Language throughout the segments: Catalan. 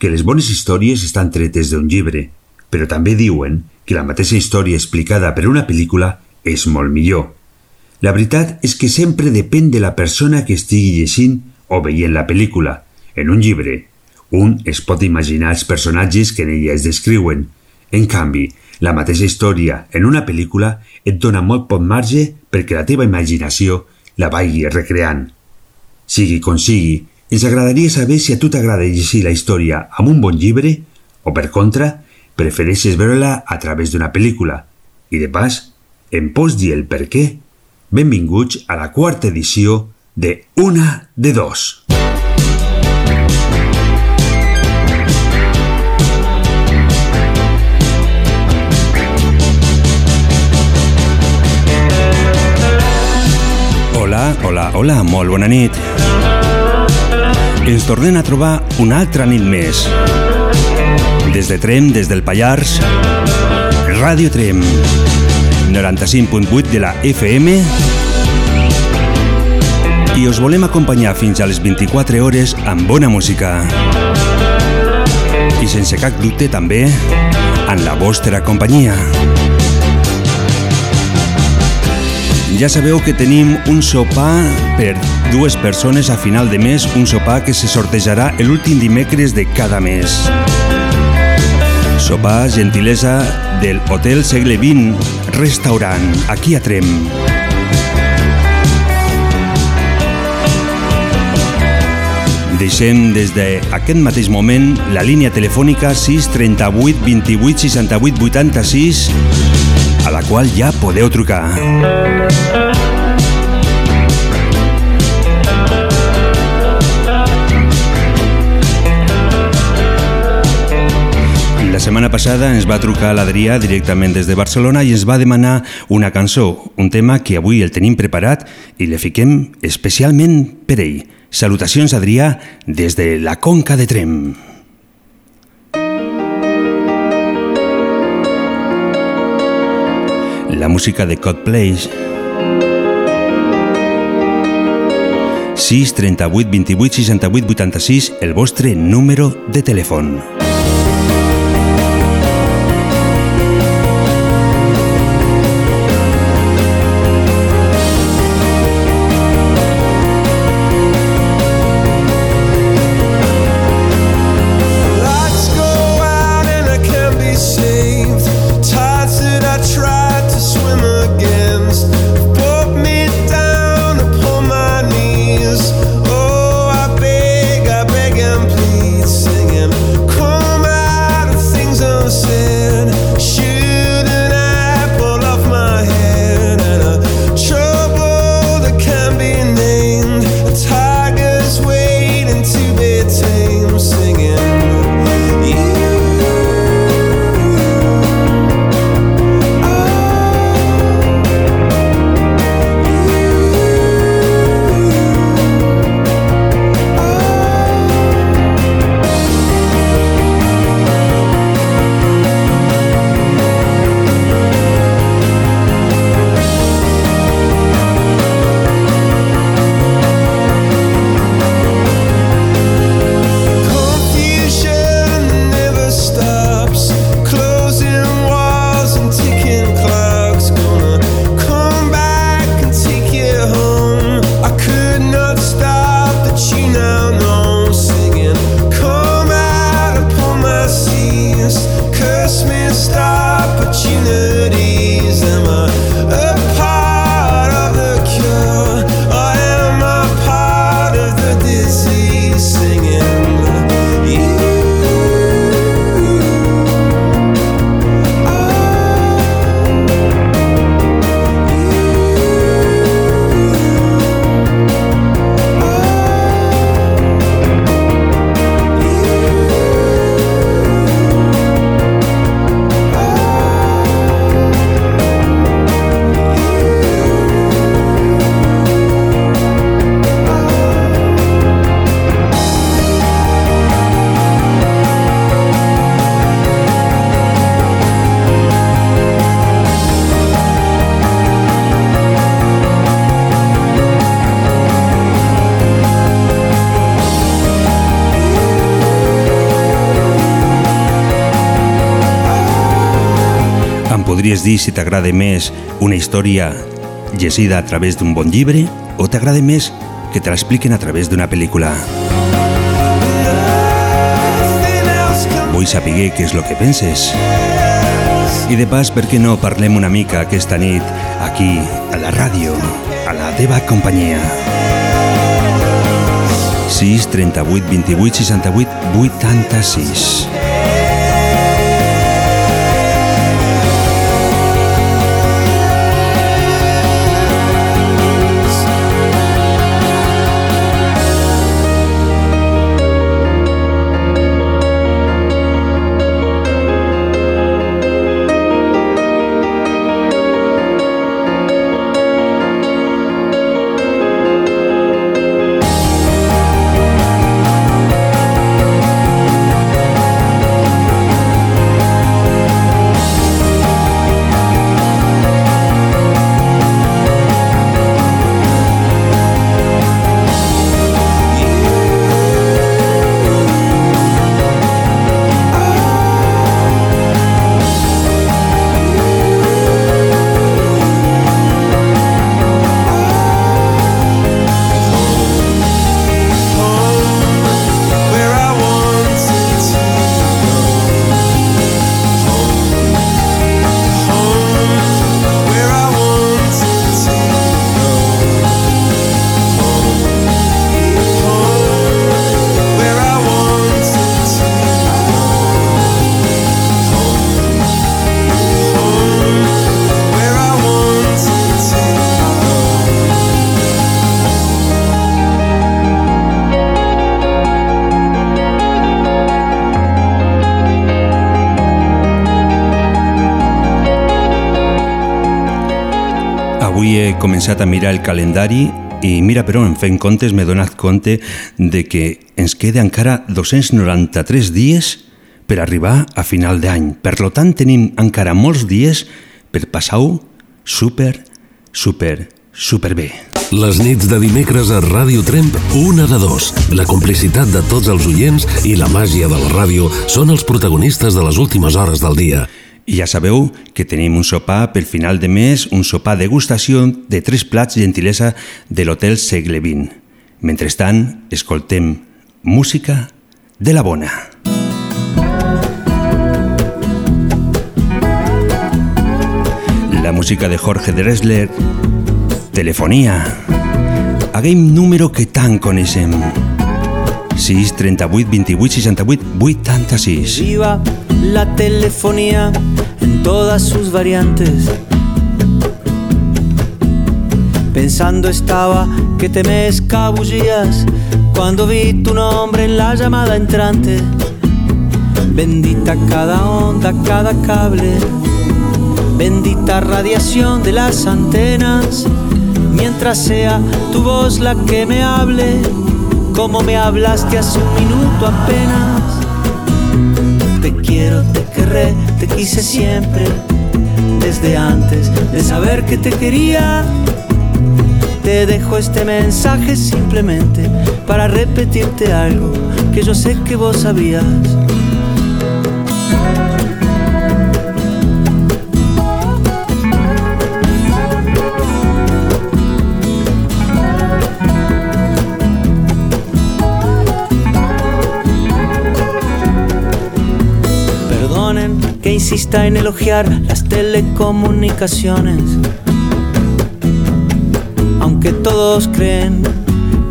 que les bones històries estan tretes d'un llibre, però també diuen que la mateixa història explicada per una pel·lícula és molt millor. La veritat és que sempre depèn de la persona que estigui llegint o veient la pel·lícula. En un llibre, un es pot imaginar els personatges que en ella es descriuen. En canvi, la mateixa història en una pel·lícula et dona molt poc marge perquè la teva imaginació la vagi recreant. Sigui com sigui, ens agradaria saber si a tu t'agrada llegir la història amb un bon llibre o, per contra, prefereixes veure-la a través d'una pel·lícula. I de pas, em pots dir el per què? Benvinguts a la quarta edició de Una de Dos. Hola, hola, hola, molt bona nit. Ens tornem a trobar una altra nit més. Des de Trem, des del Pallars, Ràdio Trem, 95.8 de la FM i us volem acompanyar fins a les 24 hores amb bona música. I sense cap dubte també en la vostra companyia. Ja sabeu que tenim un sopar per dues persones a final de mes, un sopar que se sortejarà l'últim dimecres de cada mes. Sopar gentilesa del Hotel Segle XX Restaurant, aquí a Trem. Deixem des d'aquest mateix moment la línia telefònica 638 28 68 86 la qual ja podeu trucar. La setmana passada ens va trucar l'Adrià directament des de Barcelona i ens va demanar una cançó, un tema que avui el tenim preparat i le fiquem especialment per ell. Salutacions, Adrià, des de la Conca de Trem. La música de Coldplay 6 38 28 68 86 el vostre número de telèfon. Si t'agrada més una història llegida a través d'un bon llibre o t'agrada més que te l'expliquen a través d'una pel·lícula. Vull saber què és el que penses. I de pas, per què no parlem una mica aquesta nit aquí, a la ràdio, a la teva companyia. 6 38 28 68 86 Avui he començat a mirar el calendari i mira, però, en fent comptes m'he donat compte de que ens queda encara 293 dies per arribar a final d'any. Per lo tant, tenim encara molts dies per passar-ho super, super, super bé. Les nits de dimecres a Ràdio Tremp, una de dos. La complicitat de tots els oients i la màgia de la ràdio són els protagonistes de les últimes hores del dia. I ja sabeu que tenim un sopar per final de mes, un sopar degustació de tres plats gentilesa de l'Hotel Segle XX. Mentrestant, escoltem música de la bona. La música de Jorge Dressler, Telefonía, aquell número que tant coneixem. 6 38 28 68 86 Viva la telefonía en todas sus variantes. Pensando estaba que te me escabullías cuando vi tu nombre en la llamada entrante. Bendita cada onda, cada cable. Bendita radiación de las antenas. Mientras sea tu voz la que me hable, como me hablaste hace un minuto apenas. Te quiero, te querré, te quise siempre, desde antes de saber que te quería. Te dejo este mensaje simplemente para repetirte algo que yo sé que vos sabías. Insista en elogiar las telecomunicaciones. Aunque todos creen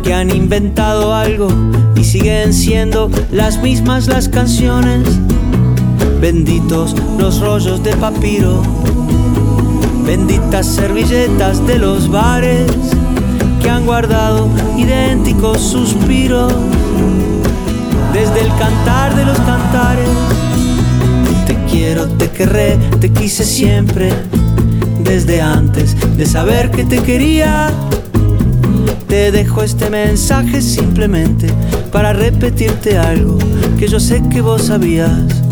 que han inventado algo y siguen siendo las mismas las canciones. Benditos los rollos de papiro, benditas servilletas de los bares que han guardado idénticos suspiros desde el cantar de los cantares. Quiero, te querré, te quise siempre, desde antes de saber que te quería. Te dejo este mensaje simplemente para repetirte algo que yo sé que vos sabías.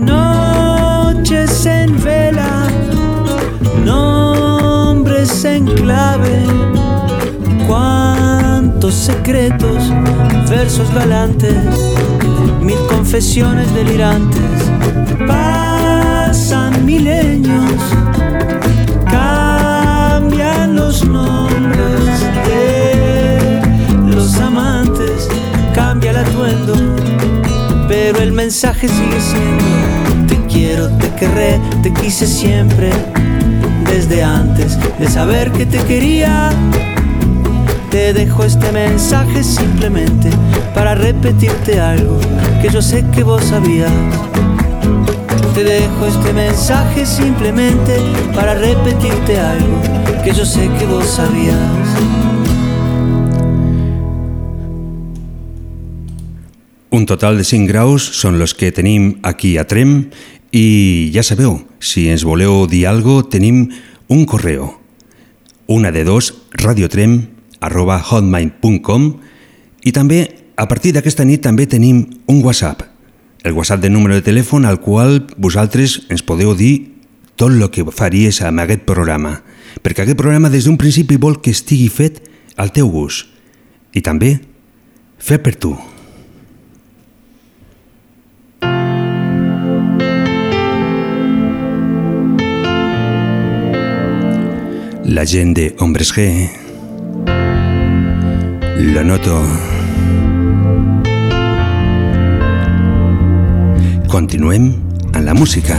Noches en vela, nombres en clave, cuántos secretos, versos galantes, delirantes. Pasan milenios, cambian los nombres de los amantes, cambia el atuendo, pero el mensaje sigue siendo: Te quiero, te querré, te quise siempre, desde antes de saber que te quería. Te dejo este mensaje simplemente para repetirte algo que yo sé que vos sabías. Te dejo este mensaje simplemente para repetirte algo que yo sé que vos sabías. Un total de 5 graus són los que tenim aquí a Trem i ja sabeu, si ens voleu dir algo, tenim un correu. Una de dos, radiotrem arroba hotmail.com i també, a partir d'aquesta nit, també tenim un WhatsApp, el WhatsApp de número de telèfon al qual vosaltres ens podeu dir tot el que faries amb aquest programa, perquè aquest programa des d'un principi vol que estigui fet al teu gust i també fet per tu. La gent de Hombres G lo noto. Continuem en la música.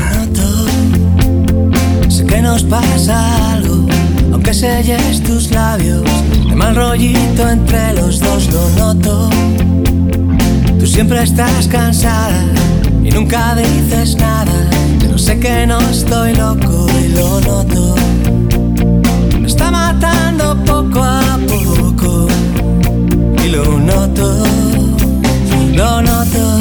Sé que nos pasa algo, aunque selles tus labios. Hay mal rollito entre los dos, lo noto. Tú siempre estás cansada y nunca dices nada. Pero sé que no estoy loco y lo noto. Me está matando y lo noto, lo noto.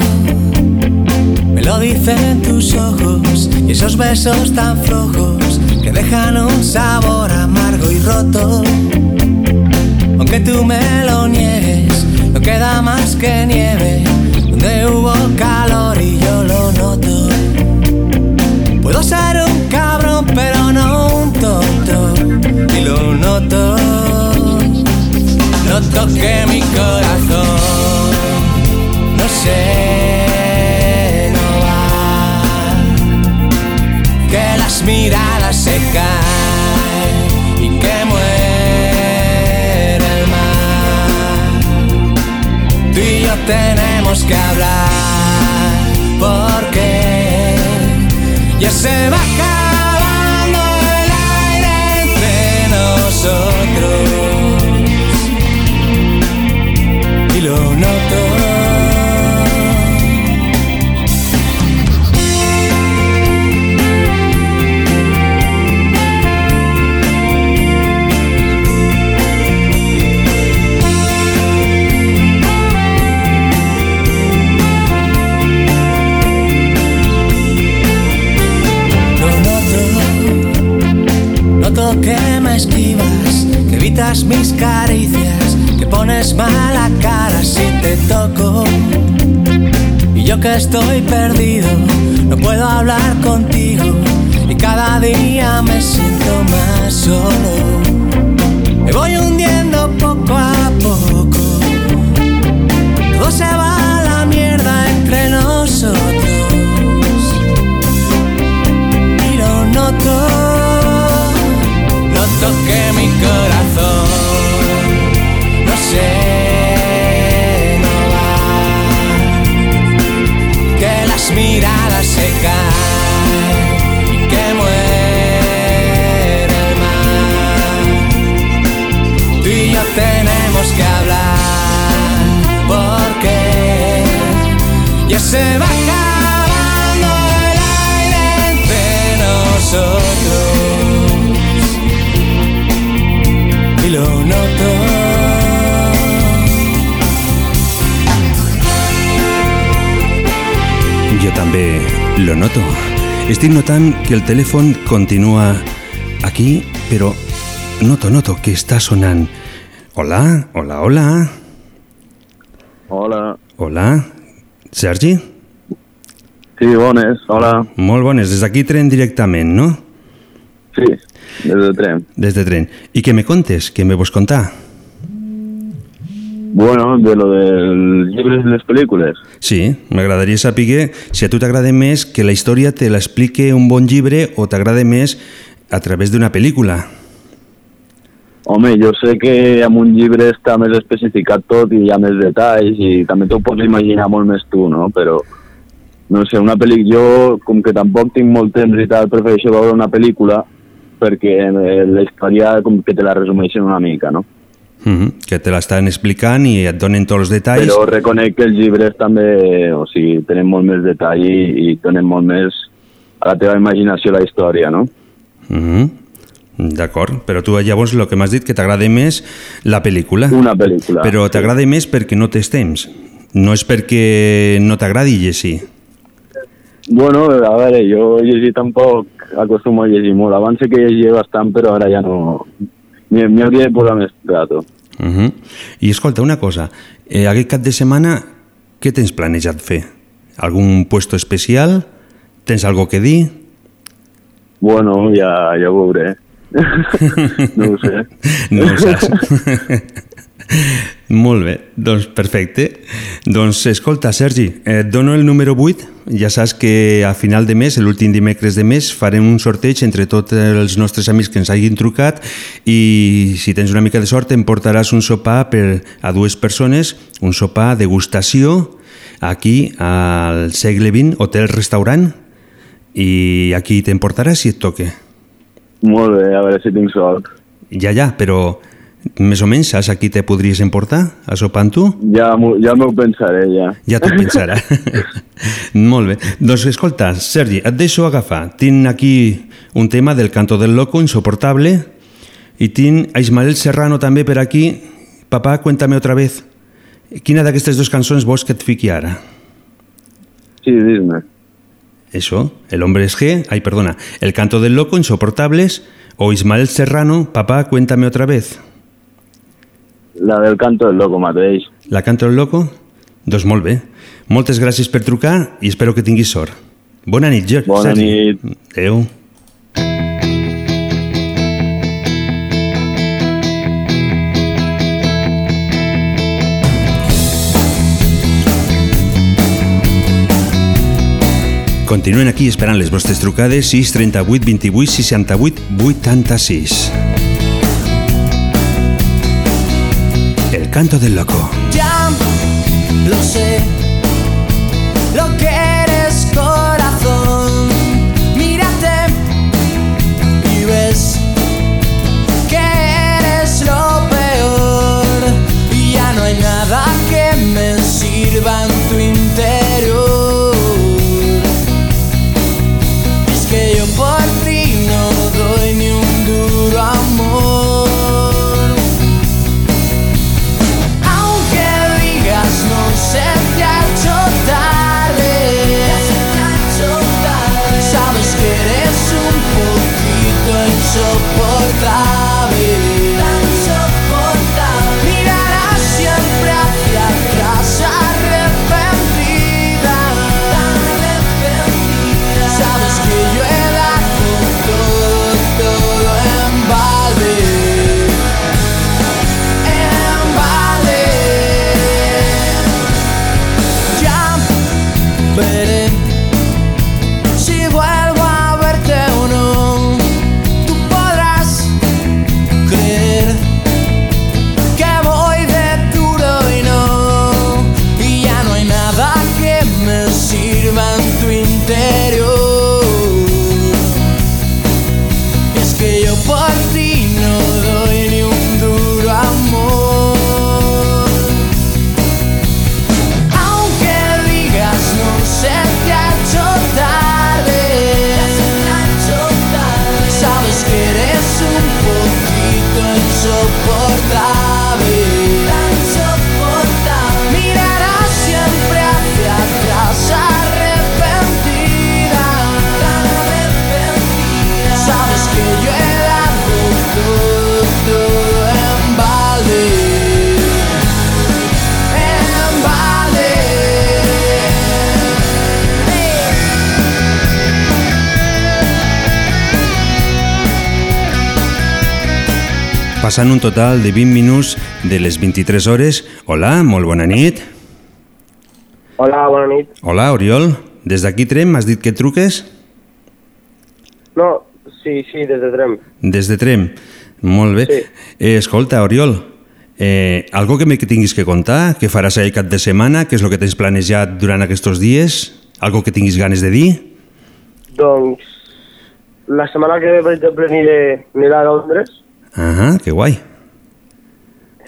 Me lo dicen tus ojos y esos besos tan flojos que dejan un sabor amargo y roto. Aunque tú me lo niegues, no queda más que nieve donde hubo calor y yo lo noto. Puedo ser un cabrón, pero no un tonto y lo noto. Noto que mi corazón no sé, no va. Que las miradas se caen y que muere el mar. Tú y yo tenemos que hablar porque ya se va evitas mis caricias, que pones mala cara si te toco. Y yo que estoy perdido, no puedo hablar contigo, y cada día me siento más solo. Me voy hundiendo poco a poco, todo se va la mierda entre nosotros noto, noto brincar. Jo també lo noto. Estic notant que el telèfon continua aquí, però noto, noto que està sonant. Hola, hola, hola. Hola. Hola. Sergi? Sí, bones, hola. Molt bones. Des d'aquí tren directament, no? Sí, des de tren. Des de tren. I què me contes? Què me vols contar? Bueno, de lo dels llibres i les pel·lícules. Sí, m'agradaria saber si a tu t'agrada més que la història te l'explique un bon llibre o t'agrada més a través d'una pel·lícula. Home, jo sé que amb un llibre està més especificat tot i hi ha més detalls i també t'ho pots imaginar molt més tu, no? Però, no sé, una pel·lícula... Jo, com que tampoc tinc molt temps i tal, prefereixo veure una pel·lícula perquè eh, la història com que te la resumeixen una mica, no? Mm -hmm. Que te l'estan explicant i et donen tots els detalls. Però reconec que els llibres també, o sigui, tenen molt més detall i, i donen molt més a la teva imaginació la història, no? Mm -hmm. D'acord, però tu llavors el que m'has dit que t'agrada més la pel·lícula. Una pel·lícula. Però t'agrada més perquè no tens temps. No és perquè no t'agradi llegir. Bueno, a veure, jo llegir tampoc acostumo a llegir molt. Abans sí que llegia bastant, però ara ja no... M'hi m'hi hauria de posar més rato. Uh -huh. I escolta, una cosa, eh, aquest cap de setmana què tens planejat fer? Algun puesto especial? Tens algo que dir? Bueno, ja, ja ho veuré. no ho sé. No ho saps. Molt bé, doncs perfecte. Doncs escolta, Sergi, et dono el número 8. Ja saps que a final de mes, l'últim dimecres de mes, farem un sorteig entre tots els nostres amics que ens hagin trucat i si tens una mica de sort em portaràs un sopar per a dues persones, un sopar degustació aquí al segle XX, hotel-restaurant i aquí t'emportaràs si et toque. Molt bé, a veure si tinc sort. Ja, ja, però més o menys saps a qui te podries emportar a sopar amb tu? Ja ja m'ho pensaré, ja. Ja t'ho pensarà. Molt bé. Doncs escolta, Sergi, et deixo agafar. Tinc aquí un tema del Canto del Loco, insoportable, i tinc a Ismael Serrano també per aquí. Papà, cuéntame otra vez. Quina d'aquestes dues cançons vols que et fiqui ara? Sí, dis-me. Eso, El hombre es G, ay, perdona, El canto del loco, Insoportables, o Ismael Serrano, Papá, cuéntame otra vez. La del canto del loco mateix. La canto del loco? Doncs molt bé. Moltes gràcies per trucar i espero que tinguis sort. Bona nit, Ger. Bona Sergi. nit. Adéu. Continuen aquí esperant les vostres trucades 6 38 28 68 86. Canto del loco. Passant un total de 20 minuts de les 23 hores. Hola, molt bona nit. Hola, bona nit. Hola, Oriol. Des d'aquí Trem m'has dit que truques? No, sí, sí, des de Trem. Des de Trem. Molt bé. Sí. Eh, escolta, Oriol, eh, algo que me tinguis que contar? Què faràs ahir cap de setmana? Què és el que tens planejat durant aquests dies? Algo que tinguis ganes de dir? Doncs la setmana que ve, per exemple, aniré, aniré a Londres. Ah, que guai.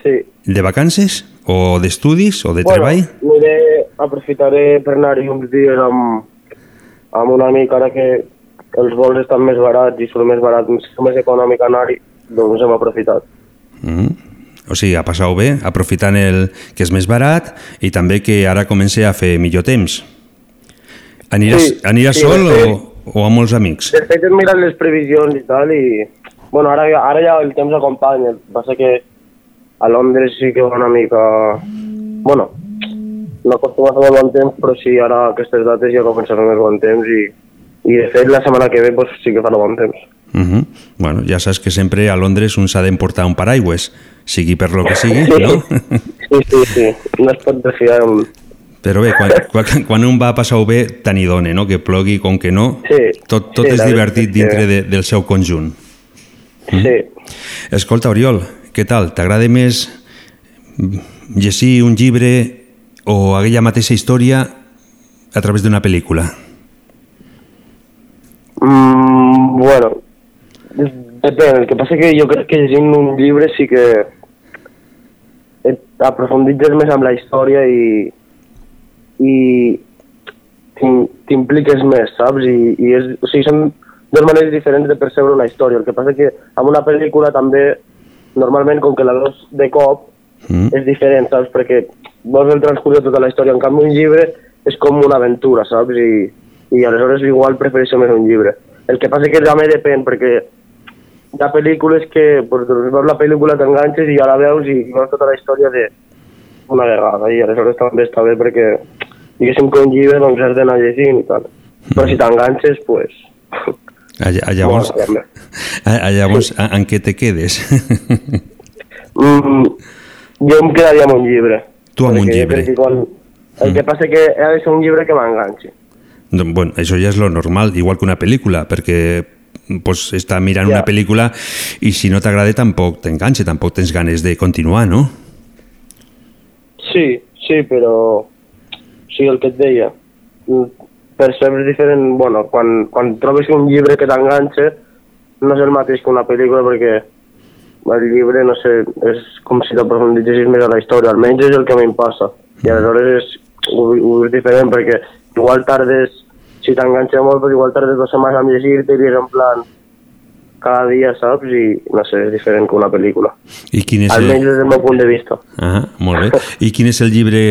Sí. De vacances? O d'estudis? O de treball? aniré, aprofitaré per anar-hi uns dies amb, amb un amic, ara que els vols estan més barats i surt més barat, més, econòmic anar-hi, doncs hem aprofitat. Mm. O sigui, ha passat bé, aprofitant el que és més barat i també que ara comença a fer millor temps. Aniràs, Sí, aniràs sí, sol fet- o, o amb molts amics? De fet, hem mirat les previsions i tal, i... Bueno, ara, ara ja el temps acompanya. El que passa que a Londres sí que va una mica... Bueno, no acostuma a fer molt bon temps, però sí, ara aquestes dates ja comença a fer més bon temps i, i de fet la setmana que ve pues, sí que farà bon temps. Uh -huh. Bueno, ja saps que sempre a Londres un s'ha d'emportar un paraigües, sigui per lo que sigui, no? Sí, sí, sí. No es pot desfiar amb... Però bé, quan, quan, quan un va a passar-ho bé, tant hi dona, no? Que plogui com que no, Sí, tot, tot sí, és divertit dintre de, del seu conjunt. Sí. Escolta, Oriol, què tal? T'agrada més llegir un llibre o aquella mateixa història a través d'una pel·lícula? Mm, bueno, depèn. El que passa que jo crec que llegint un llibre sí que et aprofunditzes més amb la història i, i t'im- t'impliques més, saps? I, i és, o sigui, són dues maneres diferents de percebre una història. El que passa que amb una pel·lícula també, normalment, com que la veus de cop, Mm? és diferent, saps? Perquè veus el transcurs de tota la història. En canvi, un llibre és com una aventura, saps? I, i aleshores igual prefereixo més un llibre. El que passa que també depèn, perquè hi ha pel·lícules que pues, doncs, veus la pel·lícula, t'enganxes i ja la veus i veus tota la història de una vegada. I aleshores també està bé perquè diguéssim que un llibre doncs has d'anar llegint i tal. Però si t'enganxes, pues... A, a llavors, Bueno, també. a, a llavors a, en què te quedes? Mm, jo em quedaria amb un llibre. Tu amb un llibre. crec que Quan... El que passa que ha de ser un llibre que m'enganxi. Bueno, això ja és lo normal, igual que una pel·lícula, perquè pues, està mirant Ja. una pel·lícula i si no t'agrada tampoc t'enganxa, tampoc tens ganes de continuar, no? Sí, sí, però... Sí, el que et deia. Mm, Percebes diferent... Bueno, quan, quan trobes un llibre que t'enganxa, no és el mateix que una pel·lícula perquè el llibre, no sé, és com si t'aprofunditzessis més a la història, almenys és el que a mi em passa. I aleshores és, ho, ho és diferent perquè igual tardes, si t'enganxa molt, però igual tardes dues setmanes amb llegir-te i és en plan cada dia, saps? I no sé, és diferent que una pel·lícula. I quin és Almenys el... des del meu punt de vista. Ah, molt bé. I quin és el llibre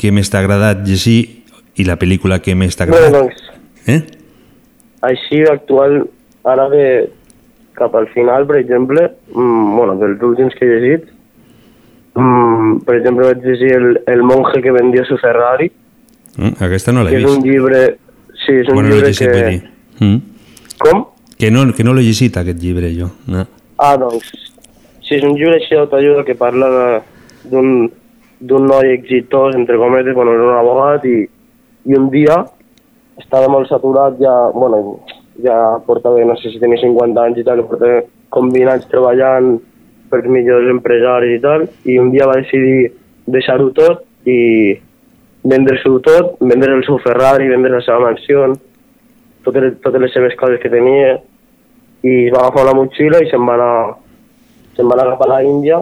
que més t'ha agradat llegir i la pel·lícula que més t'ha Bueno, agradat? doncs, Eh? així actual, ara de cap al final, per exemple, mm, bueno, dels últims que he llegit, mm, per exemple vaig llegir el, el monje que vendia su Ferrari, Mm, aquesta no l'he que és un vist. llibre... Sí, és un Bueno, llibre llegit, que... Mm. Com? Que no, que no l'he llegit, aquest llibre, jo. No. Ah, doncs, sí, és un llibre així d'autoajuda que parla d'un d'un noi exitós, entre cometes, bueno, és un abogat i, i un dia estava molt saturat, ja, bueno, ja portava, no sé si tenia 50 anys i tal, portava com 20 anys treballant per millors empresaris i tal, i un dia va decidir deixar-ho tot i vendre-s'ho tot, vendre el seu Ferrari, vendre la seva mansió, totes, totes les seves coses que tenia, i va agafar una motxilla i se'n va anar, se'n va anar cap a la Índia,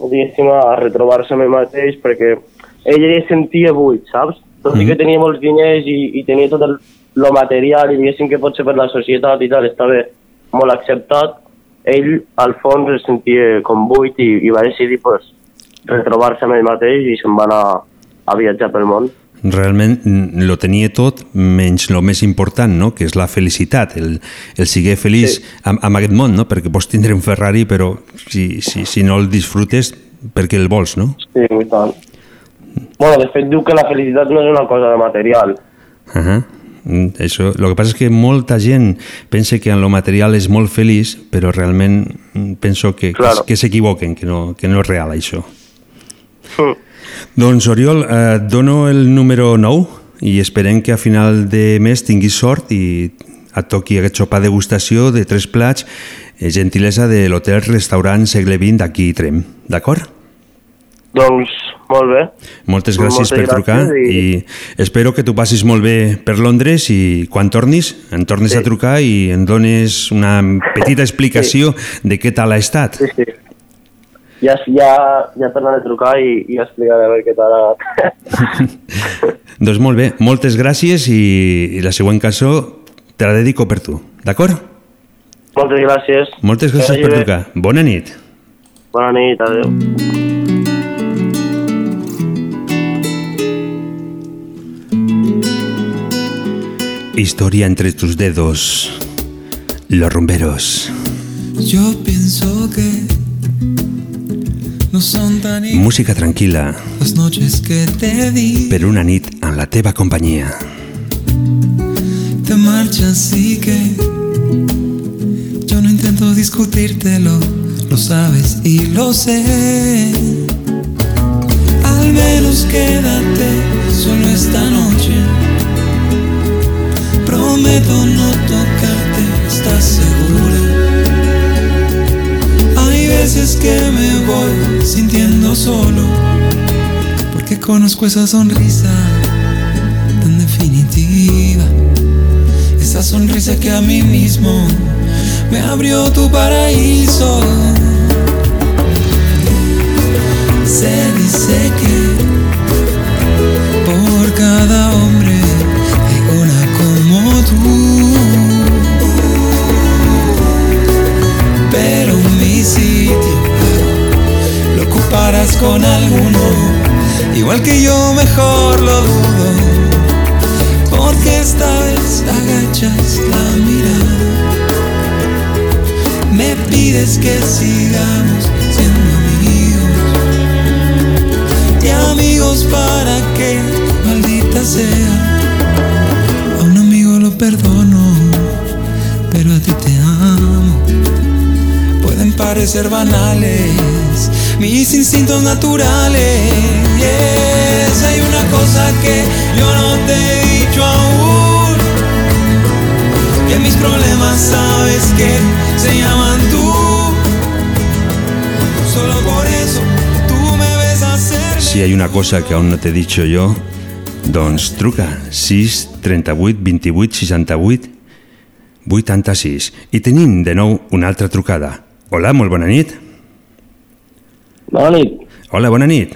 diguéssim, a retrobar-se amb ell mateix, perquè ell ja sentia buit, saps? Tot i que tenia molts diners i, i tenia tot el, lo material i diguéssim que potser per la societat i tal estava molt acceptat, ell al fons es sentia com buit i, i va decidir pues, retrobar-se amb ell mateix i se'n va anar a viatjar pel món. Realment lo tenia tot menys lo més important, no? que és la felicitat, el, el seguir feliç sí. amb, amb aquest món, no? perquè pots tindre un Ferrari però si, si, si no el disfrutes perquè el vols, no? Sí, i tant. Bueno, de fet diu que la felicitat no és una cosa de material, Uh -huh. Mm, Això, el que passa és que molta gent pensa que en lo material és molt feliç, però realment mm, penso que, Claro. que s'equivoquen, que no, que no és real això. Mm. Doncs, Oriol, eh, dono el número 9 i esperem que a final de mes tinguis sort i et toqui aquest sopar degustació de tres plats, eh, gentilesa de l'hotel restaurant segle XX d'aquí Trem. D'acord? Doncs, molt bé. Moltes gràcies Moltes per trucar gràcies i... i- espero que tu passis molt bé per Londres i quan tornis em tornes Sí. a trucar i em dones una petita explicació de què tal ha estat. Sí, sí. Ja, ja, ja tornaré a trucar i, i explicaré a veure què tal ha anat. Doncs molt bé, moltes gràcies i, i la següent cançó te la dedico per tu, d'acord? Moltes gràcies. Moltes gràcies per trucar. Bona nit. Bona nit, adeu. Historia entre tus dedos. Los rumberos. Yo pienso que no son tan Música tranquil·la las noches que te di. per una nit en la teva companyia. Te marchas y que yo no intento discutírtelo, lo sabes y lo sé. Al menos quédate solo esta noche. Prometo no tocarte, ¿estás segura? Hay veces que me voy sintiendo solo, porque conozco esa sonrisa tan definitiva. Esa sonrisa que a mí mismo me abrió tu paraíso. Se dice que por cada hombre Pero mi sitio lo ocuparás con alguno, igual que yo mejor lo dudo. Porque esta vez agachas la mirada. Me pides que sigamos siendo amigos. Y amigos para que, maldita sea. Parecer banales mis instintos naturales. Yes, hay una cosa que yo no te he dicho aún. Que mis problemas sabes que se llaman tú. Solo por eso tú me ves hacer. Si hay una cosa que aún no t'he dicho jo, doncs truca 6 38 28 68 86 i tenim de nou una altra trucada. Hola, molt bona nit. Bona nit. Hola, bona nit.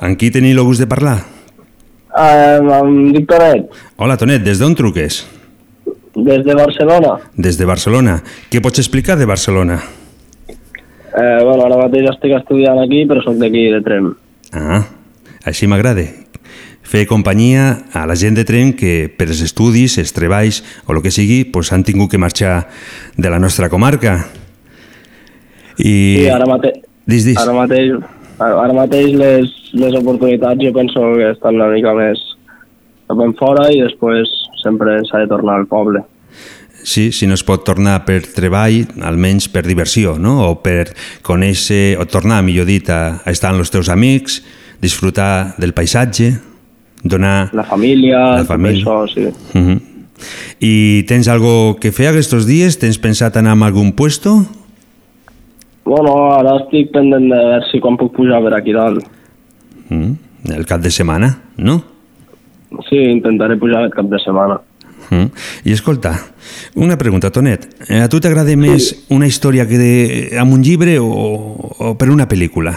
Amb qui teniu el gust de parlar? Uh, em dic Tonet, Hola, Tonet, des d'on truques? des de Barcelona. Des de Barcelona. Què pots explicar de Barcelona? Eh, bueno, ara mateix estic estudiant aquí, però sóc d'aquí, de Trem. Ah, així m'agrada. Fer companyia a la gent de tren que per els estudis, els treballs o el que sigui, pues, han tingut que marxar de la nostra comarca. I... Sí, ara, mate Dis, dis. ara mateix, ara, mateix les, les oportunitats jo penso que estan una mica més cap fora i després sempre s'ha de tornar al poble. Sí, si no es pot tornar per treball, almenys per diversió, no? O per conèixer, o tornar, millor dit, a, a estar amb els teus amics, disfrutar del paisatge, donar... La família, La família. això, sí. Uh -huh. I tens algo que fer aquests dies? Tens pensat anar a algun puesto? Bueno, ara estic pendent de veure si quan puc pujar per aquí dalt. Mm, el cap de setmana, no? Sí, intentaré pujar aquest cap de setmana. Mm. I escolta, una pregunta, Tonet. Eh, A tu t'agrada més una història que de, amb un llibre o, o per una pel·lícula?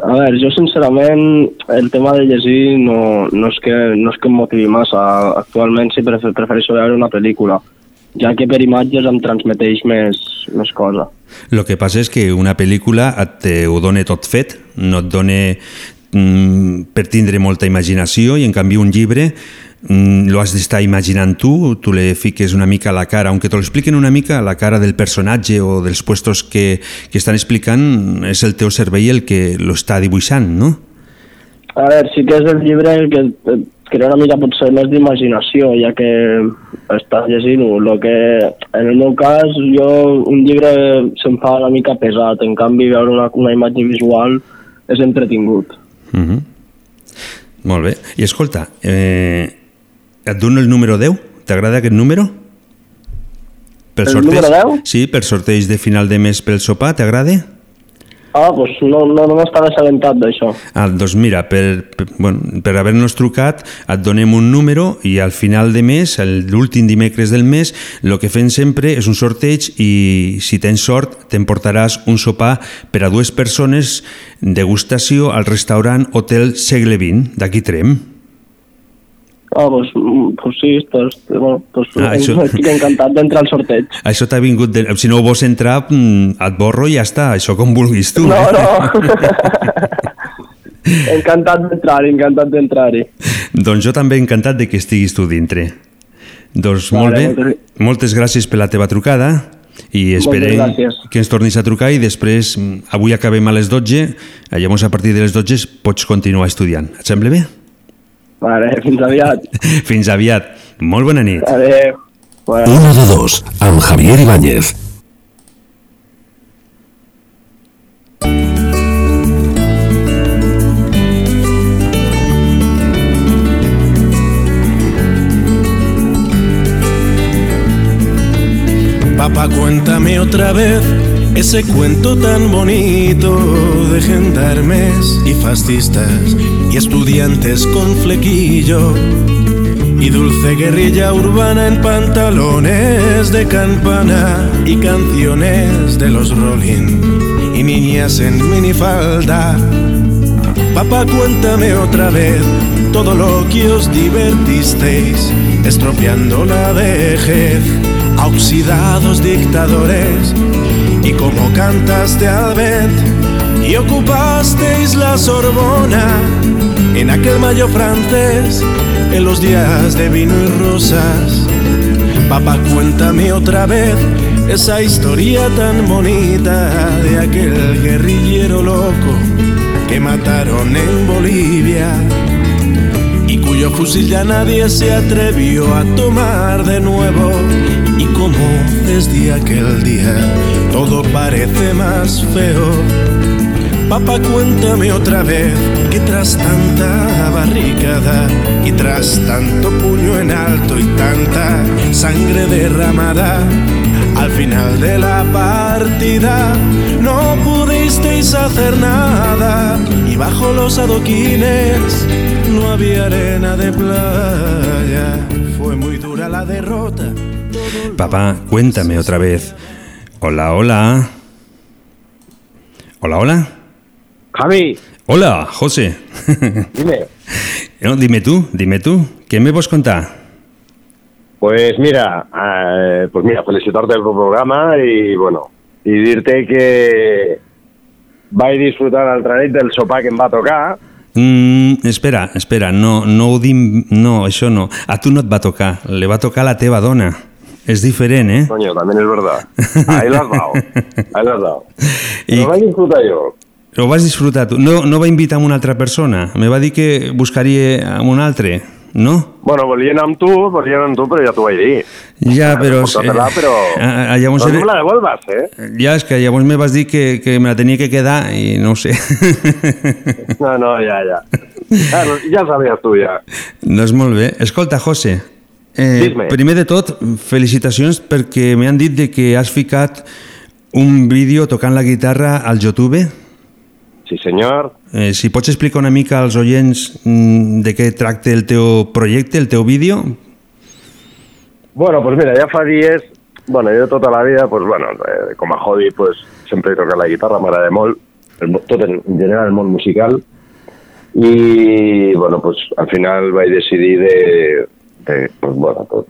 A veure, jo sincerament el tema de llegir no, no, és, que, no és que em motivi massa. Actualment sí prefer, prefereixo veure una pel·lícula, ja que per imatges em transmeteix més, més cosa. El que passa és que una pel·lícula et te ho dona tot fet, no et dona mm, per tindre molta imaginació i en canvi un llibre mm, lo has d'estar imaginant tu, tu le fiques una mica a la cara, aunque te lo expliquen una mica a la cara del personatge o dels puestos que, que estan explicant, és el teu cervell el que lo està dibuixant, no? A veure, sí que és el llibre el que et, crea una mica potser més d'imaginació, ja que estàs llegint-ho. Lo que, en el meu cas, jo un llibre se'm fa una mica pesat, en canvi veure una, una imatge visual és entretingut. Uh -huh. Molt bé. I escolta, eh, et dono el número 10? T'agrada aquest número? Pel El número 10? Sí, per sorteig de final de mes pel sopar, t'agrada? Ah, doncs no, no, no m'estava assabentat d'això. Ah, doncs mira, per, per, bueno, per haver-nos trucat et donem un número i al final de mes, l'últim dimecres del mes, el que fem sempre és un sorteig i si tens sort t'emportaràs un sopar per a dues persones degustació al restaurant Hotel Segle XX d'aquí Trem. Ah, doncs, doncs sí, doncs, bueno, doncs, Ah, això- estic encantat d'entrar al sorteig. Això t'ha vingut... De... Si no ho vols entrar, mm, et borro i ja està, això com vulguis tu. No, eh? no. encantat d'entrar-hi, encantat d'entrar-hi. Doncs jo també encantat de que estiguis tu dintre. Doncs Vale, molt bé, moltes- moltes gràcies per la teva trucada i esperem que ens tornis a trucar i després, mm, avui acabem a les 12, eh, llavors a partir de les 12 pots continuar estudiant. Et sembla bé? Vale, fins aviat. Fins aviat. Molt bona nit. Adéu. Bueno. Una de dos, amb Javier Ibáñez. Papá, cuéntame otra vez ese cuento tan bonito de gendarmes y fascistas y estudiantes con flequillo y dulce guerrilla urbana en pantalones de campana y canciones de los Rolling y niñas en minifalda. Papá, cuéntame otra vez todo lo que os divertisteis, estropeando la vejez a oxidados dictadores, y cómo cantaste al vent y ocupasteis la Sorbona en aquel mayo francés, en los días de vino y rosas. Papá, cuéntame otra vez esa historia tan bonita de aquel guerrillero loco que mataron en Bolivia y cuyo fusil ya nadie se atrevió a tomar de nuevo como desde aquel día todo parece más feo. Papá, cuéntame otra vez que tras tanta barricada y tras tanto puño en alto y tanta sangre derramada, al final de la partida no pudisteis hacer nada y bajo los adoquines no había arena de playa. Fue muy dura la derrota. Papá, cuéntame otra vez. Hola, hola. Hola, hola. Javi, Hola, José. dime. No, dime tú, dime tú. ¿Qué me vas contar? Pues mira, eh, pues mira, felicitarte por el programa y bueno, y dir-te que vaig disfrutar l'altra nit del sopar que em va tocar. Mm, espera, espera, no, no. No, això no. A tu no et va tocar, le va tocar a la teva dona. És diferent, eh? Coño, también es verdad. Ahí la has dado. Ahí la has dado. I Lo vaig disfrutar jo. ho vas disfrutar tu. No, no va invitar a una altra persona. Me va dir que buscaria a un altre, no? Bueno, volien amb tu, volien amb tu, però ja t'ho vaig dir. Ja, però... Porta-te-la, però... Ah, ah, llavors... Però no me la devolves, eh? Ja, és que llavors me vas dir que, que me la tenia que quedar i no sé. No, no, ja, ja. Ja, ja sabies tu, ja. doncs molt bé. Escolta, José, eh, primer de tot, felicitacions perquè m'han dit de que has ficat un vídeo tocant la guitarra al YouTube. Sí, senyor. Eh, si pots explicar una mica als oients mm, de què tracta el teu projecte, el teu vídeo. Bueno, pues mira, ja fa dies, bueno, jo tota la vida, pues bueno, eh, com a hobby, pues sempre he tocat la guitarra, m'agrada molt, el, tot en, en general el món musical, i bueno, pues al final vaig decidir de, de pues bueno, tot,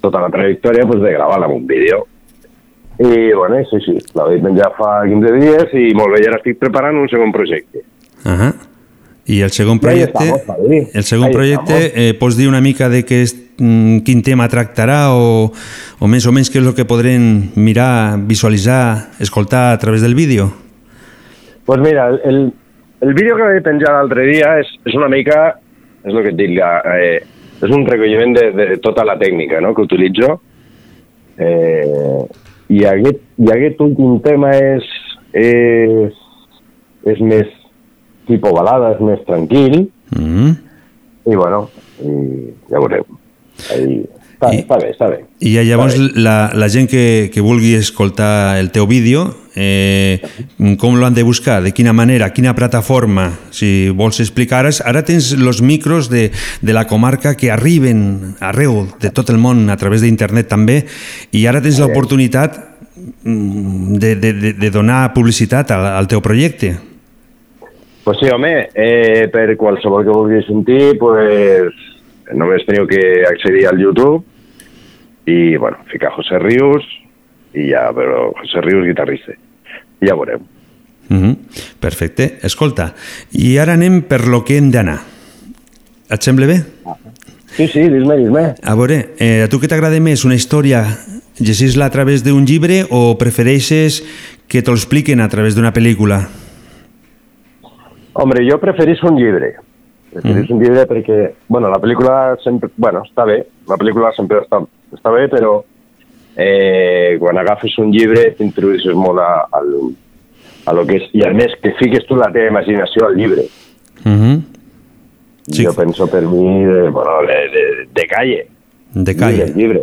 tota la trajectòria, pues de gravar-la en un vídeo. I bueno, sí, sí, la vaig penjar fa 15 dies i molt bé, ara estic preparant un segon projecte. Ahà. I el segon projecte, estamos, el segon projecte eh, pots dir una mica de què és, mm, quin tema tractarà o, o més o menys què és el que podrem mirar, visualitzar, escoltar a través del vídeo? Pues mira, el, el, el vídeo que vaig penjar l'altre dia és, és una mica és el que et dic, la, eh, és un recolliment de, de tota la tècnica no? que utilitzo. Eh, i, aquest, I aquest últim tema és, és, és més tipus balada, és més tranquil, Mm. i bueno, i ja veurem. Ahí, està, I- està bé, està bé. I ja llavors bé. la, la gent que, que vulgui escoltar el teu vídeo, eh, com lo han de buscar? De quina manera? Quina plataforma? Si vols explicar, ara, ara tens els micros de, de la comarca que arriben arreu de tot el món a través d'internet també i ara tens l'oportunitat mm, de, de, de, de donar publicitat al, al teu projecte. Pues sí, home, eh, per qualsevol que vulgui sentir, pues, només teniu que accedir al YouTube i, bueno, ficar José Rius i ja, però José Rius guitarrista. I ja veurem. Mm -hmm. Perfecte. Escolta, i ara anem per lo que hem d'anar. Et sembla bé? Sí, sí, dis-me, dis-me. A veure, eh, a tu què t'agrada més, una història llegir-la a través d'un llibre o prefereixes que t'ho expliquen a través d'una pel·lícula? Hombre, jo preferís un llibre. Preferís un llibre perquè, bueno, la pel·lícula sempre, bueno, està bé, la pel·lícula sempre està, està bé, però eh, quan agafes un llibre t'introdueixes molt a, al, a lo que és, i a més que fiques tu la teva imaginació al llibre. Uh -huh. Sí. Jo penso per mi, de, bueno, de, de, de calle. De calle. Llibre, llibre.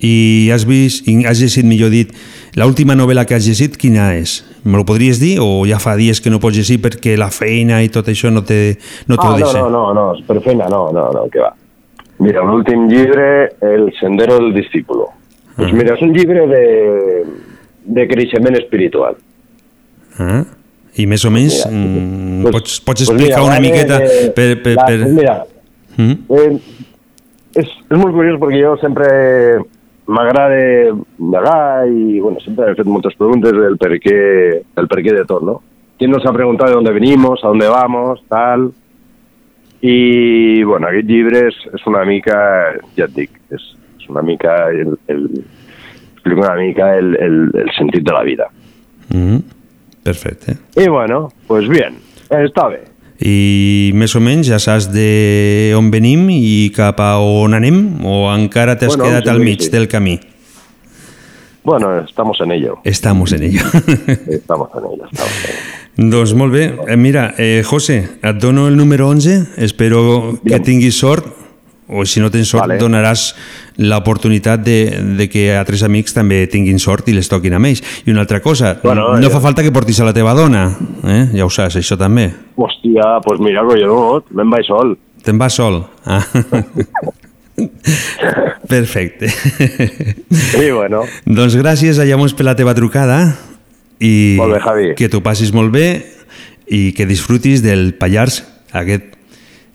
I has vist, i has llegit, millor dit, l'última novel·la que has llegit, quina és? Me lo podries dir o ja fa dies que no pots llegir perquè la feina i tot això no te, no te ah, ho no, deixa? no, no, no, per feina, no, no, no, que va. Mira, l'últim llibre, El sendero del discípulo. Pues mira, és un llibre de, de creixement espiritual. Ah? I més o menys, Mira, mm, pues- pots, pots pues explicar mira, una miqueta de- per... per, la- per... Mira, Mm? eh, és, és molt curiós perquè jo sempre m'agrada negar i bueno, sempre he fet moltes preguntes del per què, el per què de tot, ¿no? ¿Quién nos ha preguntado de dónde venimos, a dónde vamos, tal? I, bueno, aquest llibre és, és una mica, ja et dic, és, és una mica el, el, explica una mica el, el, el sentit de la vida. Mm. Perfecte. I bueno, pues bien, està bé. I més o menys ja saps de on venim i cap a on anem o encara t'has Bueno, quedat al mig sí. del camí? Bueno, estamos en ello. Estamos en ello. Estamos en ello, estamos en ello. doncs molt bé. Eh, Mira, eh, José, et dono el número 11. Espero que tinguis sort o si no tens sort Vale. donaràs l'oportunitat de, de que altres amics també tinguin sort i les toquin amb ells. I una altra cosa, Bueno, no ja. fa falta que portis a la teva dona, eh? ja ho saps, això també. Hòstia, pues mira, collonut, me'n vaig sol. Te'n vas sol? Ah. Perfecte. I bueno, doncs gràcies a llavors per la teva trucada i Molt bé, Javi. que t'ho passis molt bé i que disfrutis del Pallars, aquest,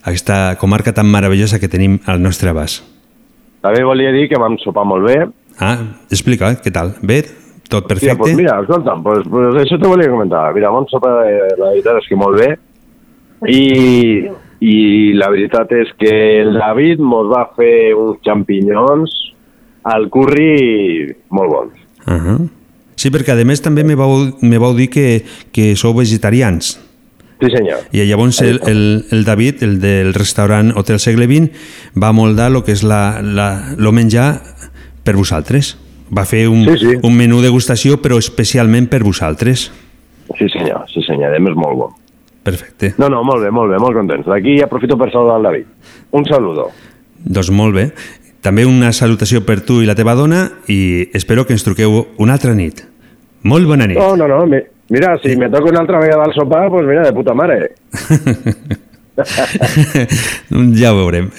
aquesta comarca tan meravellosa que tenim al nostre abast. també volia dir que vam sopar molt bé. Ah, explica, què tal? Bé? Tot Hòstia, perfecte? pues mira, escolta'm, pues, pues això te volia comentar. Mira, vam sopar, eh, la veritat és que molt bé. I, i la veritat és que el David mos va fer uns xampinyons al curri molt bons. Uh -huh. Sí, perquè a més també me vau, me vau dir que, que sou vegetarians. Sí, senyor. I llavors el, el, el David, el del restaurant Hotel Segle XX, va moldar el que és la, la, lo menjar per vosaltres. Va fer un, Sí, sí. un menú degustació, però especialment per vosaltres. Sí, senyor, sí, senyor, a més molt bo. Perfecte. No, no, molt bé, molt bé, molt contents. D'aquí aprofito per saludar el David. Un saludo. Doncs molt bé. També una salutació per tu i la teva dona i espero que ens truqueu una altra nit. Molt bona nit. No, no, no, mi- mira, si me toca una altra vegada al sopar, pues mira, de puta mare. ja ho veurem.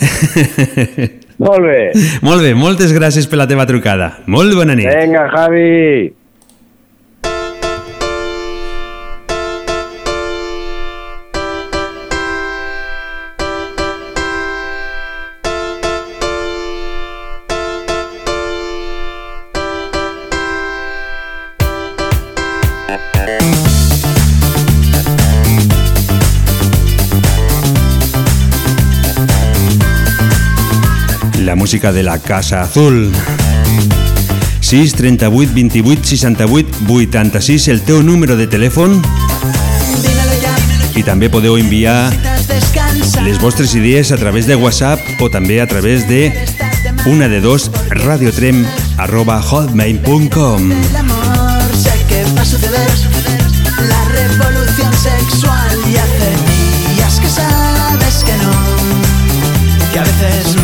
Molt bé. molt bé, moltes gràcies per la teva trucada. Molt bona nit. Venga, Javi. Música de la Casa Azul. 6 38 28 68 86, el teu número de telèfon. I també podeu enviar les vostres idees a través de WhatsApp o també a través de una de dos radiotrem arroba hotmail.com La revolución sexual y hace días que sabes que no Que a veces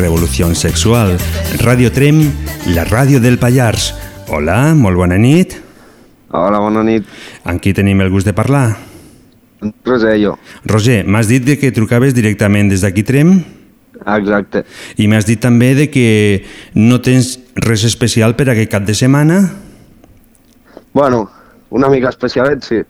que no. La revolució sexual. Radio Trem, la ràdio del Pallars. Hola, molt bona nit. Hola, bona nit. Amb qui tenim el gust de parlar? Roser, jo. Roger, m'has dit de que trucaves directament des d'aquí Trem Exacte. i m'has dit també de que no tens res especial per aquest cap de setmana. Bueno, una mica especialet, sí.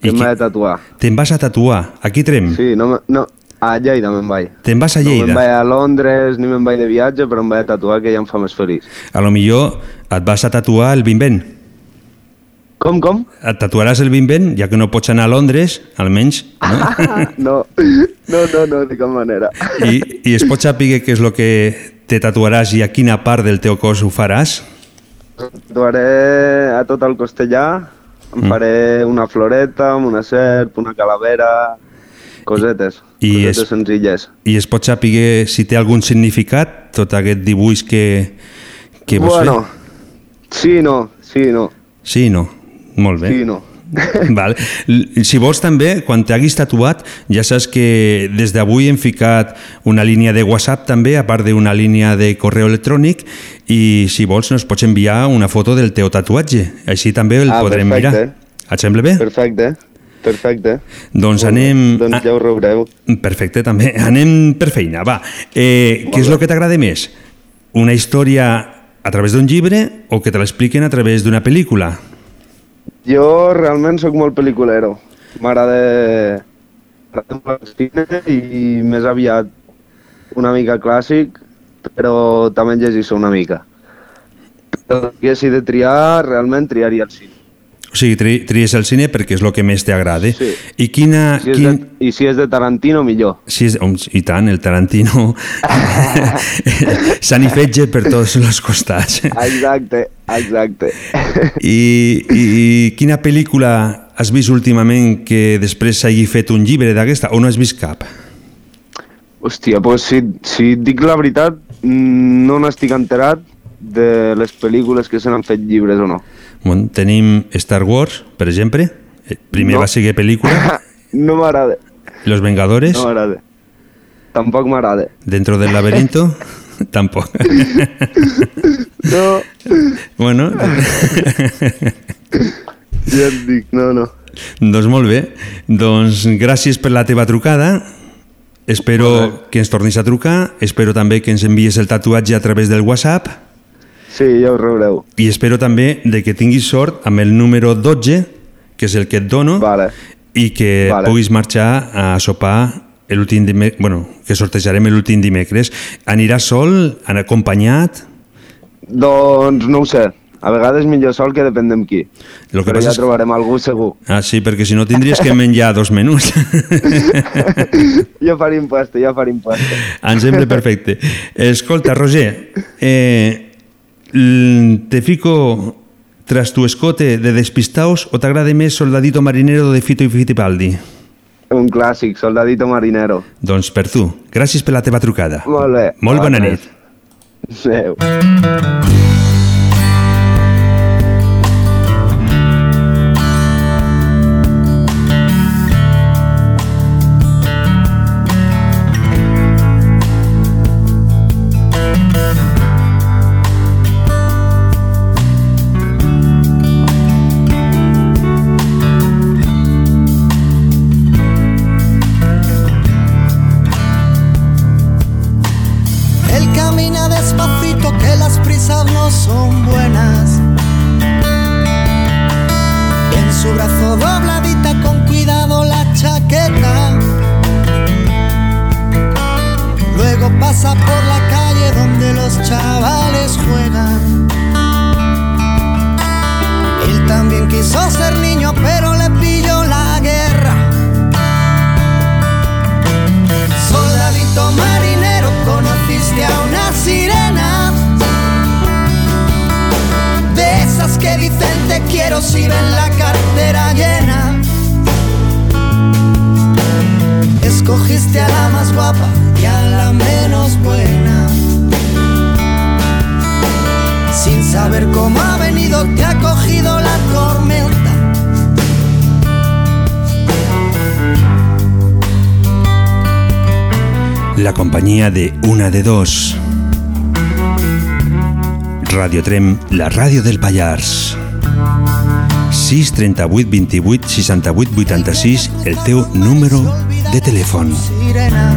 Que em vaig a tatuar. Te'n vas a tatuar, aquí Trem. Sí, no, no, a Lleida me'n vaig. Te'n vas a No Lleida. me'n vaig a Londres ni me'n vaig de viatge, però em vaig a tatuar, que ja em fa més feliç. A lo millor et vas a tatuar el Bimbent. Com, com? Et tatuaràs el Bimbent, ja que no pots anar a Londres, almenys, no? no, no, no, no, de cap manera. I, I es pot saber què és el que te tatuaràs i a quina part del teu cos ho faràs? Tatuaré a tot el costellà, em Mm. faré una floreta, una serp, una calavera, cosetes, I cosetes es- senzilles. I es pot saber si té algun significat, tot aquest dibuix que, que vols bueno, fer? sí, no, sí, no, Sí, no. Molt bé. sí, no. Val. Si vols també, quan t'haguis tatuat, ja saps que des d'avui hem ficat una línia de WhatsApp també, a part d'una línia de correu electrònic, i si vols ens pots enviar una foto del teu tatuatge. Així també el Ah, podrem perfecte. mirar. Et sembla bé? Perfecte, perfecte. Doncs anem... Doncs ja ho veureu. Perfecte, també. Anem per feina, va. Eh, què és el que t'agrada més? Una història a través d'un llibre o que te l'expliquen a través d'una pel·lícula? Jo realment sóc molt pel·liculero. M'agrada molt i més aviat una mica clàssic, però també llegir una mica. Però si de triar, realment triaria el cine. O sigui, tri tries el cine perquè és el que més t'agrada. Sí. I quina... Si és quin... de, I si és de Tarantino, millor. Si és, I tant, el Tarantino sanifetge per tots els costats. Exacte, exacte. I, i, I quina pel·lícula has vist últimament que després s'hagi fet un llibre d'aquesta o no has vist cap? Hòstia, pues si, si dic la veritat, mm, no n'estic enterat de les pel·lícules que se n'han fet llibres o no. Bon, tenim Star Wars, per exemple. Eh, Primer No. va ser pel·lícula. No m'agrada, Los Vengadores, no m'agrada. Tampoc m'agrada. Dentro del laberinto, tampoc. No, bueno, ja et dic, no, no. doncs molt bé. Doncs gràcies per la teva trucada. Espero que ens tornis a trucar. Espero també que ens envies el tatuatge a través del WhatsApp. Sí, ja ho veureu. I espero també de que tinguis sort amb el número 12, que és el que et dono, Vale. i que Vale. puguis marxar a sopar l'últim dimecres, bueno, que sortejarem l'últim dimecres. Aniràs sol, an- acompanyat? Doncs no ho sé. A vegades millor sol que depèn d'amb qui. Lo que Però passa ja és- trobarem algú segur. Ah, sí, perquè si no tindries que menjar dos menús. ja faríem pasta, ja faríem pasta. Em sembla perfecte. Escolta, Roger, eh, te fico tras tu escote de despistaos o t'agrada més Soldadito Marinero de Fito i Fittipaldi? Un clàssic, soldadito marinero. Doncs per tu. Gràcies per la teva trucada. Molt bé. Molt bona nit. Adéu. Compañía de una de dos. Radio Trem, la ràdio del Pallars. 6 38 28 68 86, el teu número de telèfon. Sirena.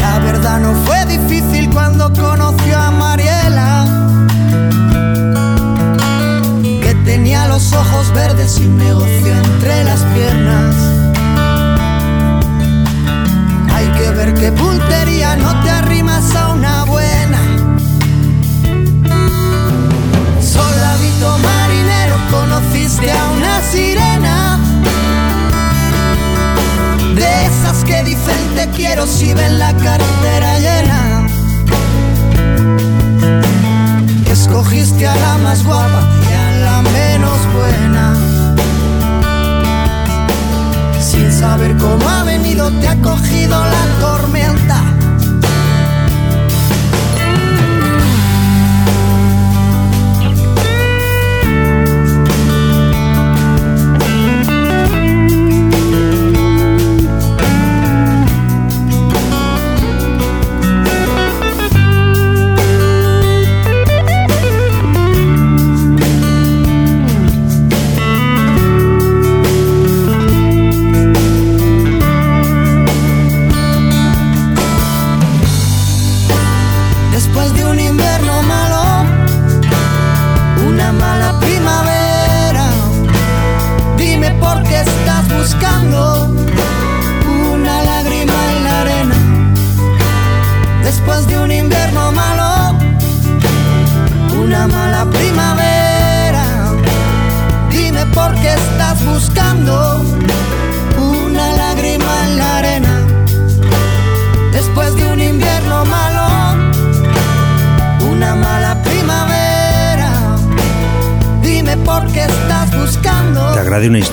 La verdad no fue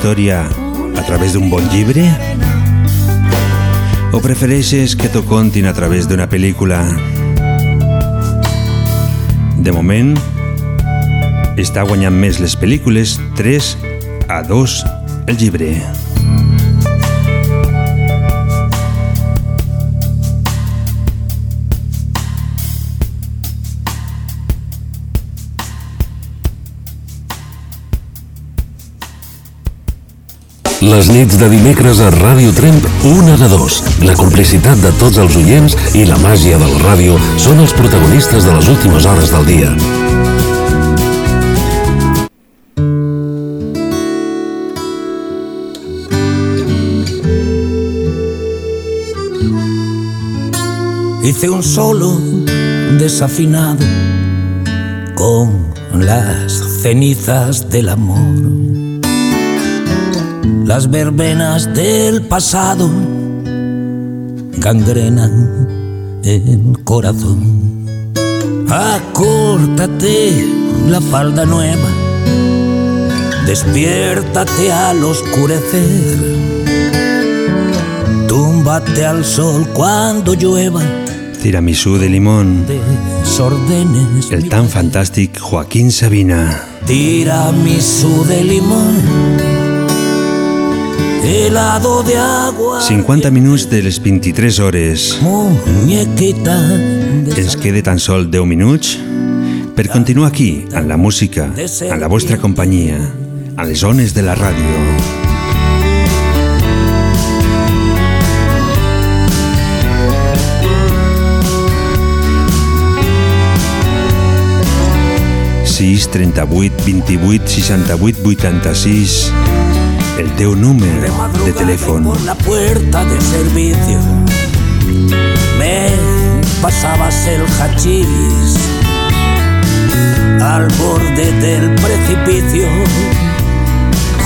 història a través d'un bon llibre? O prefereixes que t'ho contin a través d'una pel·lícula? De moment, està guanyant més les pel·lícules 3 a 2 el llibre. Les nits de dimecres a Ràdio Tremp, una de dos. La complicitat de tots els oients i la màgia de la ràdio són els protagonistes de les últimes hores del dia. Hice un solo desafinado con las cenizas del amor. Las verbenas del pasado gangrenan el corazón. Acórtate la falda nueva, despiértate al oscurecer. Túmbate al sol cuando llueva, Tiramisú de limón. El tan fantàstic Joaquín Sabina. Tiramisú de limón, helado de agua. 50 minuts de les 23 hores. Muñequita. Ens quede tan sol 10 minuts per continuar aquí, en la música, en la vostra companyia, a les zones de la ràdio. sis, 38, 28, 68, 86 el teu número de teléfono. Por la puerta de servicio me pasabas el hachís al borde del precipicio.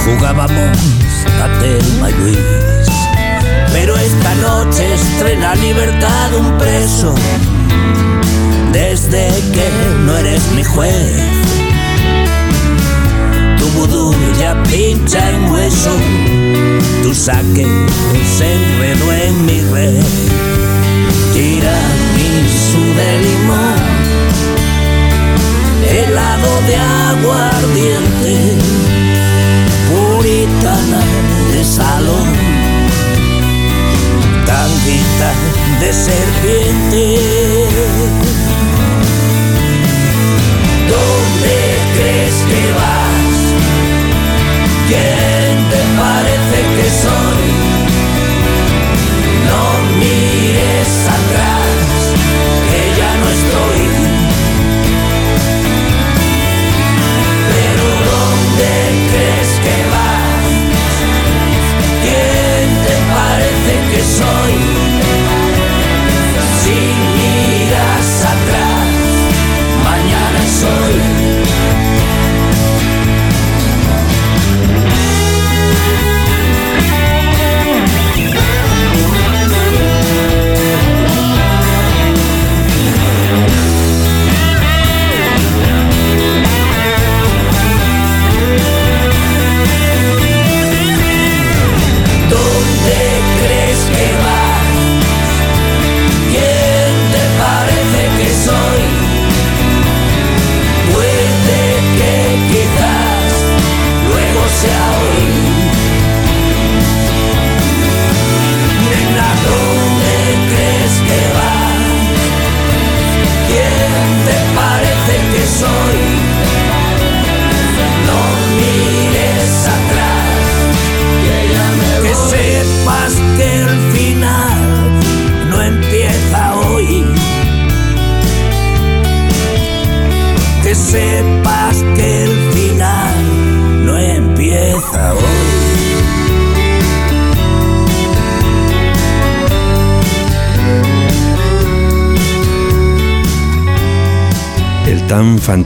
Jugábamos a Telma y Luis. Pero esta noche estrena libertad un preso. Desde que no eres mi juez. Vudú ya pincha en hueso. Tu saque se enredó en mi red. Tiramisú de limón. Helado de agua ardiente. Puritana de salón. Tanguita de serpiente. ¿Dónde again.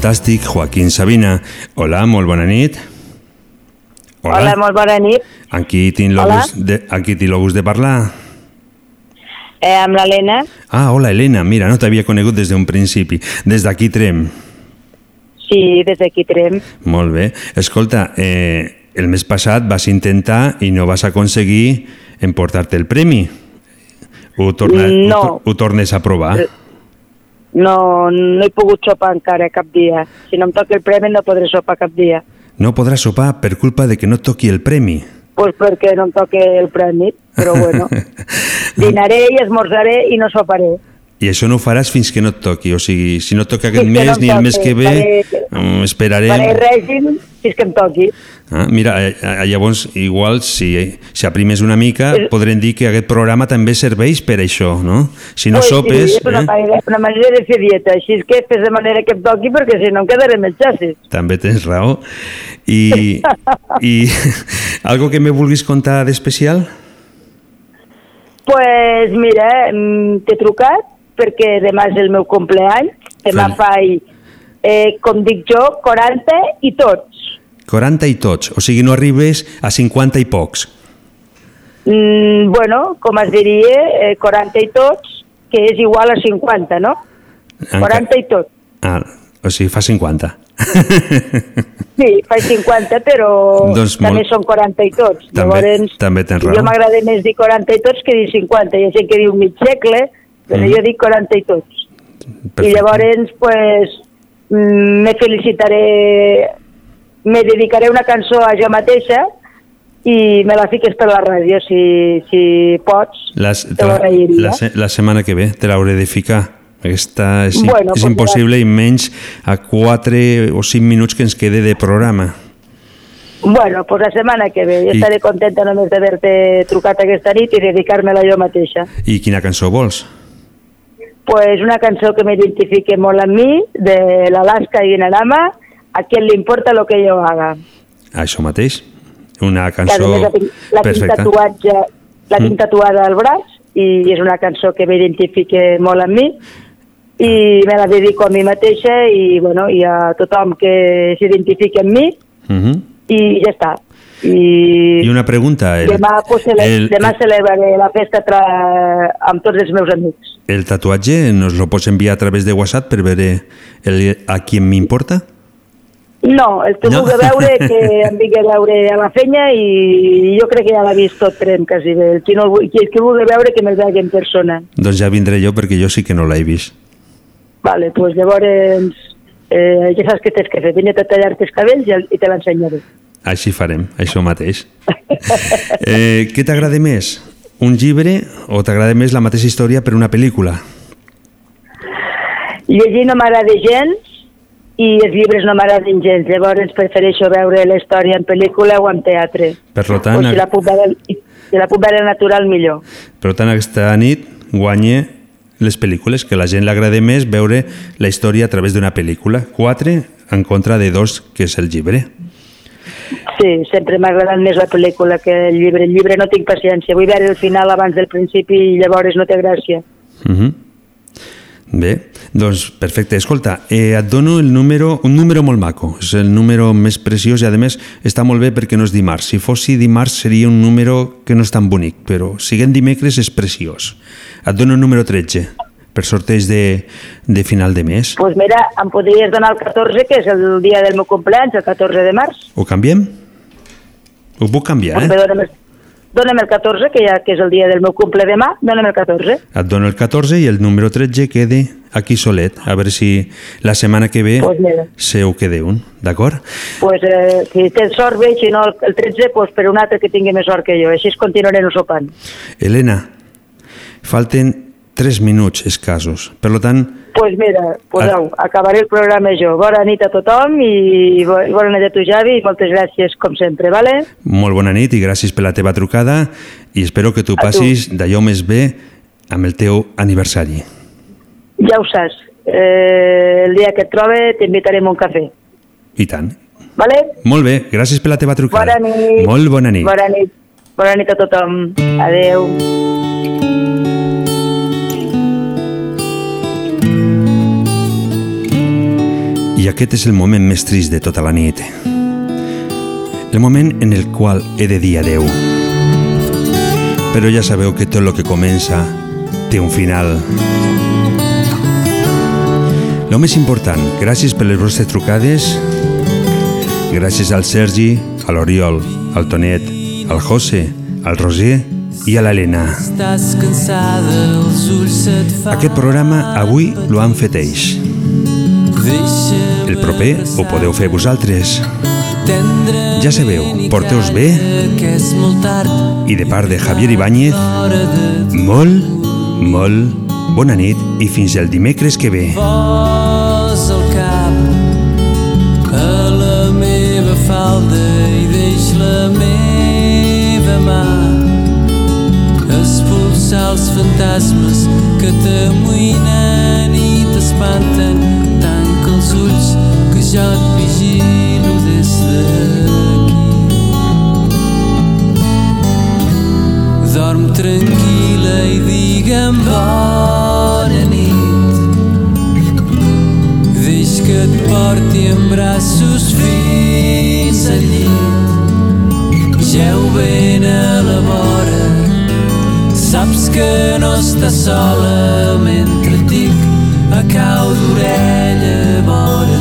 Fantàstic Joaquín Sabina. Hola, molt bona nit. Hola, molt bona nit. Tinc Hola. de, aquí tinc el gust de parlar. Eh, amb l'Helena. Ah, hola, Helena. Mira, no t'havia conegut des d'un principi. Des d'aquí Trem. Sí, des d'aquí Trem. Molt bé. Escolta, eh, el mes passat vas intentar i no vas aconseguir emportar-te el premi. Ho, torna, No. ho, ho tornes a provar. No, no he pogut sopar encara cap dia. Si no em toca el premi no podré sopar cap dia. No podràs sopar per culpa de que no toqui el premi. Pues perquè no em toca el premi, però bueno. Dinaré i esmorzaré i no soparé. I això no ho faràs fins que no et toqui. O sigui, si no et toca aquest no mes em ni el mes que ve, Faré- mm, esperarem... Faré règim fins que em toqui. Ah, mira, eh, eh, llavors, igual, si, si aprimes una mica, Eh. podrem dir que aquest programa també serveix per això, no? Si no Pues sopes... Sí, és una, eh, manera, una manera de fer dieta. Així és que fes de manera que em toqui perquè si no em quedaré el xassis. també tens raó. I, i algo que me vulguis contar d'especial? Pues mira, mm, t'he trucat perquè demà és el meu compleany. Demà Fel- faig, eh, com dic jo, 40 i tots. 40 i tots, o sigui, no arribes a 50 i pocs. Mm, bueno, com es diria, eh, 40 i tots, que és igual a 50, no? Enca- 40 i tots. Ah, o sigui, fa 50. Sí, faig 50, però Doncs també molt- són 40 i tots. També, Llavors, també tens jo raó. m'agrada més dir 40 i tots que dir 50. Hi ha gent que diu mig segle, però Mm. jo dic 40 i tots. I llavors, pues, mm, me felicitaré, me dedicaré una cançó a jo mateixa i me la fiques per la ràdio, si, si pots. Les, te la, se- la setmana que ve te l'hauré de ficar. Aquesta és, Bueno, és pues impossible i menys a 4 o 5 minuts que ens quede de programa. Bueno, pues la setmana que ve. Jo I- estaré contenta només d'haver-te trucat aquesta nit i dedicar-me-la jo mateixa. I quina cançó vols? Pues una cançó que m'identifique molt amb mi, de l'Alaska i Dinarama, a qui li importa lo que jo haga. Això mateix. Una cançó la tinc, la tinc, perfecta. tatuatge, la tinc Mm. tatuada al braç i és una cançó que m'identifica molt amb mi i me la dedico a mi mateixa i, bueno, i a tothom que s'identifiqui amb mi Mhm. i ja està. I, I una pregunta. El, demà, pues, cele el- demà celebraré la festa tra amb tots els meus amics. el tatuatge nos lo pots enviar a través de WhatsApp per veure el, a qui m'importa? No, el que No? vulgui veure que em vingui a veure a la fenya i jo crec que ja l'ha vist tot trem quasi bé. El que, no, el el que vulgui veure que me'l vegi en persona. Doncs ja vindré jo perquè jo sí que no l'he vist. Vale, pues llavors eh, ja saps què tens que fer. Vine a tallar-te els cabells el- i te l'ensenyaré. Així farem, això mateix. Eh, què t'agrada més? Un llibre o t'agrada més la mateixa història per una pel·lícula? Llegir no m'agrada gens i els llibres no m'agraden gens. Llavors prefereixo veure la història en pel·lícula o en teatre. Per lo O tant, si la puc veure, si la puc veure natural, millor. per tant aquesta nit guanye les pel·lícules, que a la gent li agrada més veure la història a través d'una pel·lícula. Quatre en contra de dos, que és el llibre. Sí, sempre m'ha agradat més la pel·lícula que el llibre. El llibre no tinc paciència. Vull veure el final abans del principi i llavors no té gràcia. Uh -huh. Bé, doncs perfecte. Escolta, eh, et dono el número, un número molt maco. És el número més preciós i, a més, està molt bé perquè no és dimarts. Si fossi dimarts seria un número que no és tan bonic, però siguent dimecres és preciós. Et dono el número 13 per sorteig de, de final de mes. Doncs pues mira, em podries donar el 14, que és el dia del meu compleanys, el 14 de març. Ho canviem? Ho puc canviar, Pues eh? dona'm, el, dona'm el 14, que, ja, que és el dia del meu cumple demà, dona'm el 14. Et dono el 14 i el número 13 quede aquí solet. A veure si la setmana que ve Pues mira. se ho quede un, d'acord? Pues, eh, si tens sort bé, si no el, el 13, pues per un altre que tingui més sort que jo. Així es continuaré no sopant. Helena, falten 3 minuts escassos. Per lo tant, pues mira, pues au, acabaré el programa jo. Bona nit a tothom i bo- bona nit a tu, Javi, i moltes gràcies, com sempre, vale? molt bona nit i gràcies per la teva trucada i espero que tu tu. passis d'allò més bé amb el teu aniversari. Ja ho saps. Eh, el dia que et trobe t'invitarem a un cafè, I tant. vale? Molt bé, gràcies per la teva trucada. Bona nit. Molt bona nit. Bona nit. Bona nit a tothom. Adeu. I aquest és el moment més trist de tota la nit. El moment en el qual he de dir adeu. Però ja sabeu que tot el que comença té un final. Lo més important, gràcies per les vostres trucades, gràcies al Sergi, a l'Oriol, al Tonet, al José, al Roger i a l'Helena. Aquest programa avui lo han fet ells. El proper ho podeu fer vosaltres. Ja sabeu, porteu-vos bé i de part de Javier Ibáñez, molt, molt bona nit i fins el dimecres que ve. Deix la els fantasmes que t'amoïnen i t'espanten tanca els ulls que jo et vigilo des d'aquí. Dorm tranquil·la i digue'm bona nit. Deix que et porti en braços fins al llit. Geu ben a la vora, saps que no estàs sola mentre et a cau d'orella vora.